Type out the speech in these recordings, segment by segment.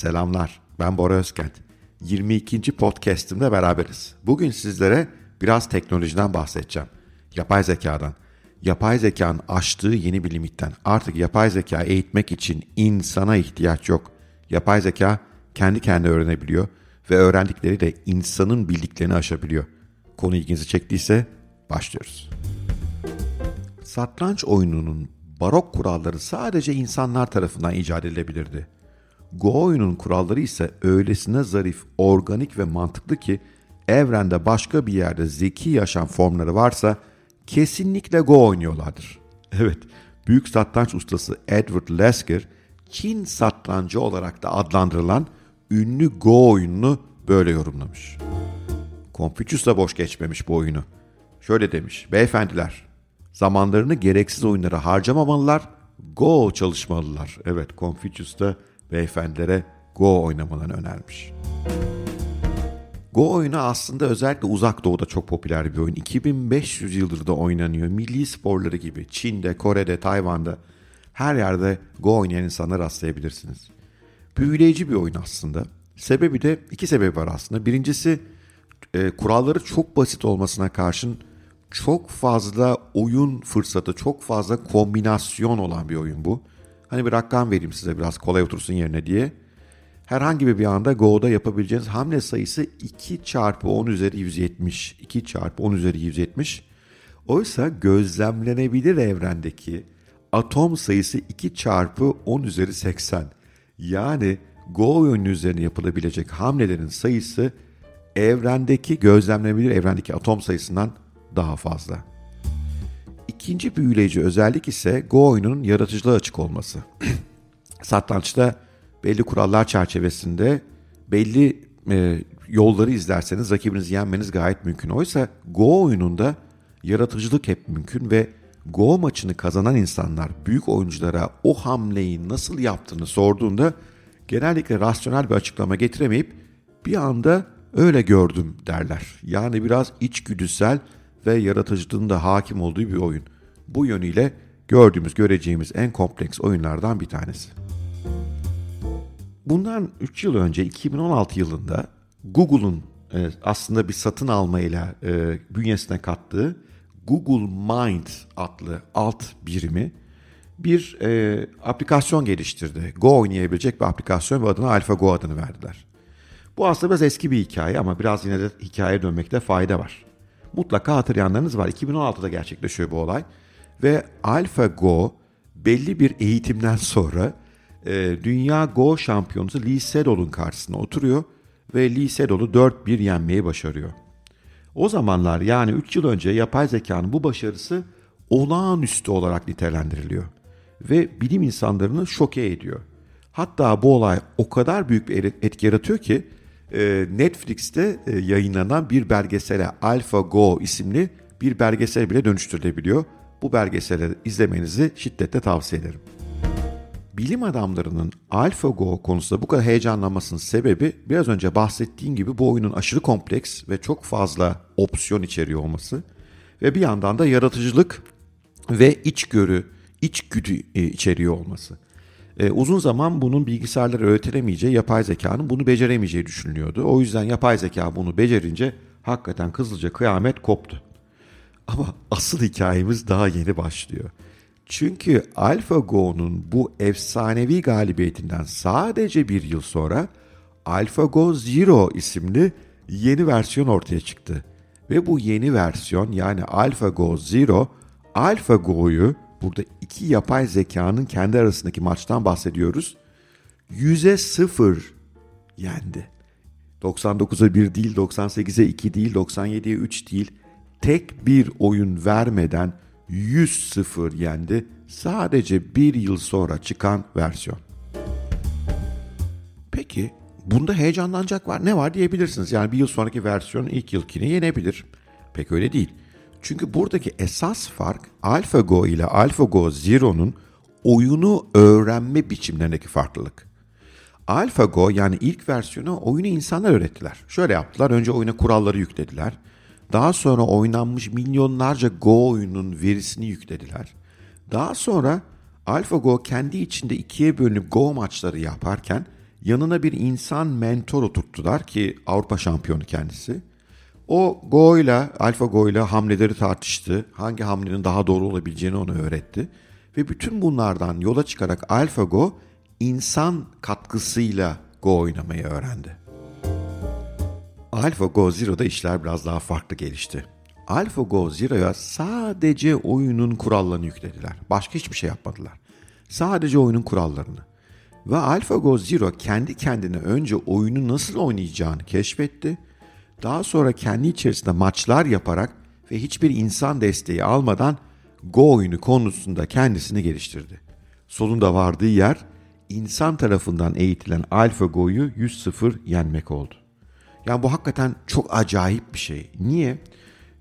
Selamlar, ben Bora Özkent. 22. podcast'imde beraberiz. Bugün sizlere biraz teknolojiden bahsedeceğim. Yapay zekadan. Yapay zekanın aştığı yeni bir limitten. Artık yapay zeka eğitmek için insana ihtiyaç yok. Yapay zeka kendi kendine öğrenebiliyor ve öğrendikleriyle insanın bildiklerini aşabiliyor. Konu ilginizi çektiyse başlıyoruz. Satranç oyununun barok kuralları sadece insanlar tarafından icat edilebilirdi. Go oyunun kuralları ise öylesine zarif, organik ve mantıklı ki evrende başka bir yerde zeki yaşam formları varsa kesinlikle Go oynuyorlardır. Evet, büyük satranç ustası Edward Lasker, Çin satrancı olarak da adlandırılan ünlü Go oyununu böyle yorumlamış. Confucius da boş geçmemiş bu oyunu. Şöyle demiş, beyefendiler, zamanlarını gereksiz oyunlara harcamamalılar, Go çalışmalılar. Evet, Confucius da beyefendilere Go oynamalarını önermiş. Go oyunu aslında özellikle uzak doğuda çok popüler bir oyun. 2500 yıldır da oynanıyor. Milli sporları gibi Çin'de, Kore'de, Tayvan'da her yerde Go oynayan insanlar rastlayabilirsiniz. Büyüleyici bir oyun aslında. Sebebi de iki sebebi var aslında. Birincisi e, kuralları çok basit olmasına karşın çok fazla oyun fırsatı, çok fazla kombinasyon olan bir oyun bu. Hani bir rakam vereyim size biraz kolay otursun yerine diye. Herhangi bir anda Go'da yapabileceğiniz hamle sayısı 2 çarpı 10 üzeri 170. 2 çarpı 10 üzeri 170. Oysa gözlemlenebilir evrendeki atom sayısı 2 çarpı 10 üzeri 80. Yani Go oyunu üzerine yapılabilecek hamlelerin sayısı evrendeki gözlemlenebilir evrendeki atom sayısından daha fazla. İkinci büyüleyici özellik ise Go oyununun yaratıcılığa açık olması. Satrançta belli kurallar çerçevesinde belli e, yolları izlerseniz rakibinizi yenmeniz gayet mümkün. Oysa Go oyununda yaratıcılık hep mümkün ve Go maçını kazanan insanlar büyük oyunculara o hamleyi nasıl yaptığını sorduğunda genellikle rasyonel bir açıklama getiremeyip bir anda öyle gördüm derler. Yani biraz içgüdüsel ve yaratıcılığın da hakim olduğu bir oyun. Bu yönüyle gördüğümüz, göreceğimiz en kompleks oyunlardan bir tanesi. Bundan 3 yıl önce 2016 yılında Google'un e, aslında bir satın almayla e, bünyesine kattığı Google Mind adlı alt birimi bir e, aplikasyon geliştirdi. Go oynayabilecek bir aplikasyon ve adına AlphaGo adını verdiler. Bu aslında biraz eski bir hikaye ama biraz yine de hikayeye dönmekte fayda var. Mutlaka hatırlayanlarınız var. 2016'da gerçekleşiyor bu olay. Ve AlphaGo belli bir eğitimden sonra e, Dünya Go şampiyonusu Lee Sedol'un karşısına oturuyor ve Lee Sedol'u 4-1 yenmeyi başarıyor. O zamanlar yani 3 yıl önce yapay zekanın bu başarısı olağanüstü olarak nitelendiriliyor ve bilim insanlarını şoke ediyor. Hatta bu olay o kadar büyük bir etki yaratıyor ki e, Netflix'te e, yayınlanan bir belgesele AlphaGo isimli bir belgesel bile dönüştürülebiliyor. Bu belgeseli izlemenizi şiddetle tavsiye ederim. Bilim adamlarının AlphaGo konusunda bu kadar heyecanlanmasının sebebi biraz önce bahsettiğim gibi bu oyunun aşırı kompleks ve çok fazla opsiyon içeriyor olması ve bir yandan da yaratıcılık ve içgörü, içgüdü e, içeriyor olması. E, uzun zaman bunun bilgisayarlara öğretilemeyeceği, yapay zekanın bunu beceremeyeceği düşünülüyordu. O yüzden yapay zeka bunu becerince hakikaten kızılca kıyamet koptu. Ama asıl hikayemiz daha yeni başlıyor. Çünkü AlphaGo'nun bu efsanevi galibiyetinden sadece bir yıl sonra AlphaGo Zero isimli yeni versiyon ortaya çıktı. Ve bu yeni versiyon yani AlphaGo Zero, AlphaGo'yu burada iki yapay zekanın kendi arasındaki maçtan bahsediyoruz. 100'e 0 yendi. 99'a 1 değil, 98'e 2 değil, 97'ye 3 değil. Tek bir oyun vermeden 100-0 yendi. Sadece bir yıl sonra çıkan versiyon. Peki bunda heyecanlanacak var ne var diyebilirsiniz. Yani bir yıl sonraki versiyon ilk yılkini yenebilir. Pek öyle değil. Çünkü buradaki esas fark AlphaGo ile AlphaGo Zero'nun oyunu öğrenme biçimlerindeki farklılık. AlphaGo yani ilk versiyonu oyunu insanlar öğrettiler. Şöyle yaptılar. Önce oyuna kuralları yüklediler. Daha sonra oynanmış milyonlarca Go oyunun verisini yüklediler. Daha sonra AlphaGo kendi içinde ikiye bölünüp Go maçları yaparken Yanına bir insan mentor oturttular ki Avrupa şampiyonu kendisi. O Go ile AlphaGo ile hamleleri tartıştı. Hangi hamlenin daha doğru olabileceğini onu öğretti. Ve bütün bunlardan yola çıkarak AlphaGo insan katkısıyla Go oynamayı öğrendi. AlphaGo Zero'da işler biraz daha farklı gelişti. AlphaGo Zero'ya sadece oyunun kurallarını yüklediler. Başka hiçbir şey yapmadılar. Sadece oyunun kurallarını. Ve AlphaGo Zero kendi kendine önce oyunu nasıl oynayacağını keşfetti. Daha sonra kendi içerisinde maçlar yaparak ve hiçbir insan desteği almadan Go oyunu konusunda kendisini geliştirdi. Sonunda vardığı yer insan tarafından eğitilen AlphaGo'yu 100-0 yenmek oldu. Yani bu hakikaten çok acayip bir şey. Niye?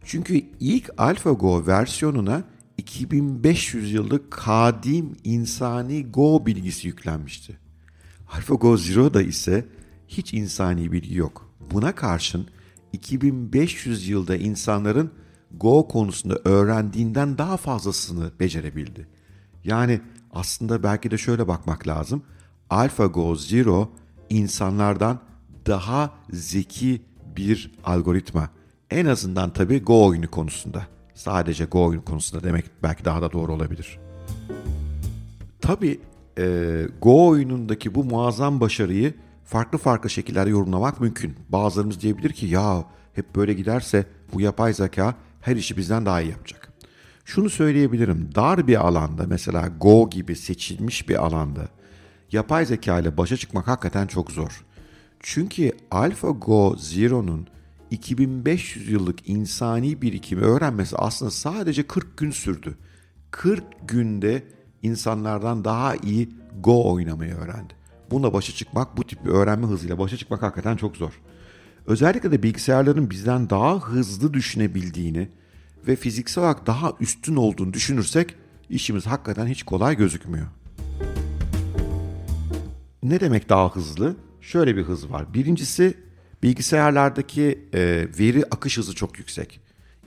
Çünkü ilk AlphaGo versiyonuna 2500 yıllık kadim insani Go bilgisi yüklenmişti. AlphaGo Zero'da ise hiç insani bilgi yok. Buna karşın 2500 yılda insanların Go konusunda öğrendiğinden daha fazlasını becerebildi. Yani aslında belki de şöyle bakmak lazım. AlphaGo Zero insanlardan daha zeki bir algoritma. En azından tabii Go oyunu konusunda. Sadece Go oyunu konusunda demek belki daha da doğru olabilir. Tabii e, Go oyunundaki bu muazzam başarıyı farklı farklı şekillerde yorumlamak mümkün. Bazılarımız diyebilir ki ya hep böyle giderse bu yapay zeka her işi bizden daha iyi yapacak. Şunu söyleyebilirim. Dar bir alanda mesela Go gibi seçilmiş bir alanda yapay zeka ile başa çıkmak hakikaten çok zor. Çünkü AlphaGo Zero'nun 2500 yıllık insani birikimi öğrenmesi aslında sadece 40 gün sürdü. 40 günde insanlardan daha iyi Go oynamayı öğrendi. Bununla başa çıkmak, bu tip bir öğrenme hızıyla başa çıkmak hakikaten çok zor. Özellikle de bilgisayarların bizden daha hızlı düşünebildiğini ve fiziksel olarak daha üstün olduğunu düşünürsek işimiz hakikaten hiç kolay gözükmüyor. Ne demek daha hızlı? Şöyle bir hız var. Birincisi bilgisayarlardaki e, veri akış hızı çok yüksek.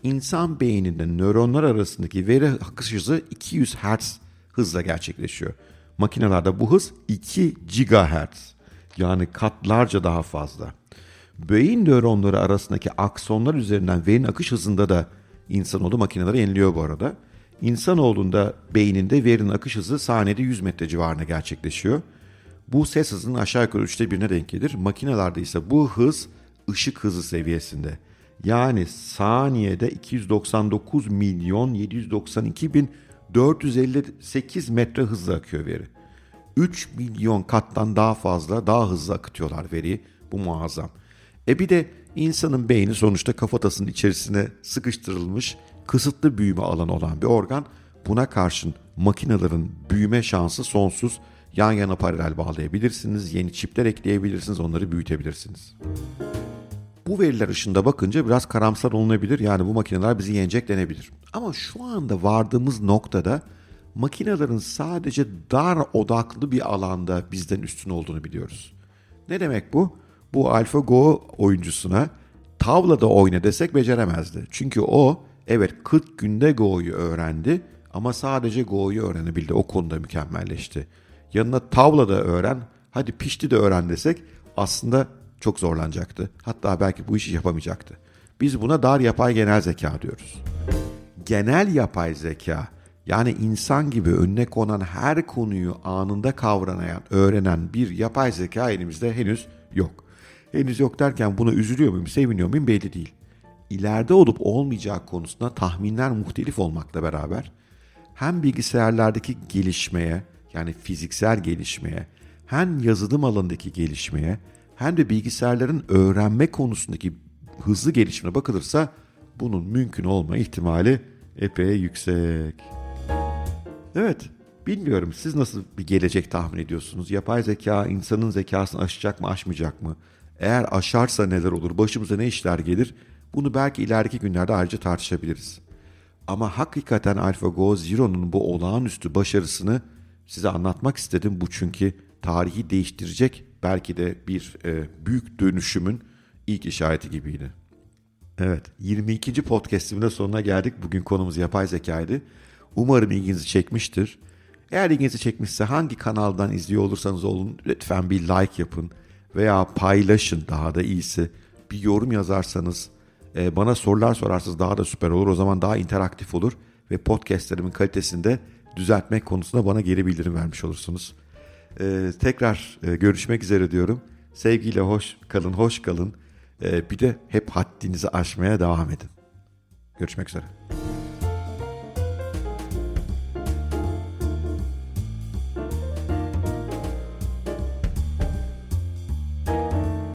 İnsan beyninde nöronlar arasındaki veri akış hızı 200 Hz hızla gerçekleşiyor. Makinelerde bu hız 2 GHz yani katlarca daha fazla. Beyin nöronları arasındaki aksonlar üzerinden verinin akış hızında da insanoğlu makineleri yeniliyor bu arada. İnsanoğlunda beyninde verinin akış hızı saniyede 100 metre civarında gerçekleşiyor. Bu ses hızının aşağı yukarı üçte birine denk gelir. Makinelerde ise bu hız ışık hızı seviyesinde. Yani saniyede 299 milyon 792 bin 458 metre hızla akıyor veri. 3 milyon kattan daha fazla, daha hızlı akıtıyorlar veriyi. Bu muazzam. E bir de insanın beyni sonuçta kafatasının içerisine sıkıştırılmış kısıtlı büyüme alanı olan bir organ. Buna karşın makinelerin büyüme şansı sonsuz. Yan yana paralel bağlayabilirsiniz, yeni çipler ekleyebilirsiniz, onları büyütebilirsiniz. Bu veriler ışığında bakınca biraz karamsar olunabilir. Yani bu makineler bizi yenecek denebilir. Ama şu anda vardığımız noktada makinelerin sadece dar odaklı bir alanda bizden üstün olduğunu biliyoruz. Ne demek bu? Bu AlphaGo oyuncusuna tavlada oyna desek beceremezdi. Çünkü o evet 40 günde Go'yu öğrendi ama sadece Go'yu öğrenebildi. O konuda mükemmelleşti. Yanına tavlada öğren, hadi pişti de öğren desek aslında çok zorlanacaktı. Hatta belki bu işi yapamayacaktı. Biz buna dar yapay genel zeka diyoruz. Genel yapay zeka yani insan gibi önüne konan her konuyu anında kavranayan, öğrenen bir yapay zeka elimizde henüz yok. Henüz yok derken buna üzülüyor muyum, seviniyor muyum belli değil. İleride olup olmayacağı konusunda tahminler muhtelif olmakla beraber hem bilgisayarlardaki gelişmeye yani fiziksel gelişmeye hem yazılım alanındaki gelişmeye hem de bilgisayarların öğrenme konusundaki hızlı gelişimine bakılırsa bunun mümkün olma ihtimali epey yüksek. Evet, bilmiyorum siz nasıl bir gelecek tahmin ediyorsunuz? Yapay zeka insanın zekasını aşacak mı, aşmayacak mı? Eğer aşarsa neler olur, başımıza ne işler gelir? Bunu belki ileriki günlerde ayrıca tartışabiliriz. Ama hakikaten AlphaGo Zero'nun bu olağanüstü başarısını size anlatmak istedim. Bu çünkü tarihi değiştirecek belki de bir e, büyük dönüşümün ilk işareti gibiydi. Evet, 22. podcast'imin sonuna geldik. Bugün konumuz yapay zekaydı. Umarım ilginizi çekmiştir. Eğer ilginizi çekmişse hangi kanaldan izliyor olursanız olun lütfen bir like yapın veya paylaşın daha da iyisi. Bir yorum yazarsanız e, bana sorular sorarsanız daha da süper olur. O zaman daha interaktif olur ve podcastlerimin kalitesinde düzeltmek konusunda bana geri bildirim vermiş olursunuz. E, tekrar e, görüşmek üzere diyorum. Sevgiyle hoş kalın, hoş kalın. E, bir de hep haddinizi aşmaya devam edin. Görüşmek üzere.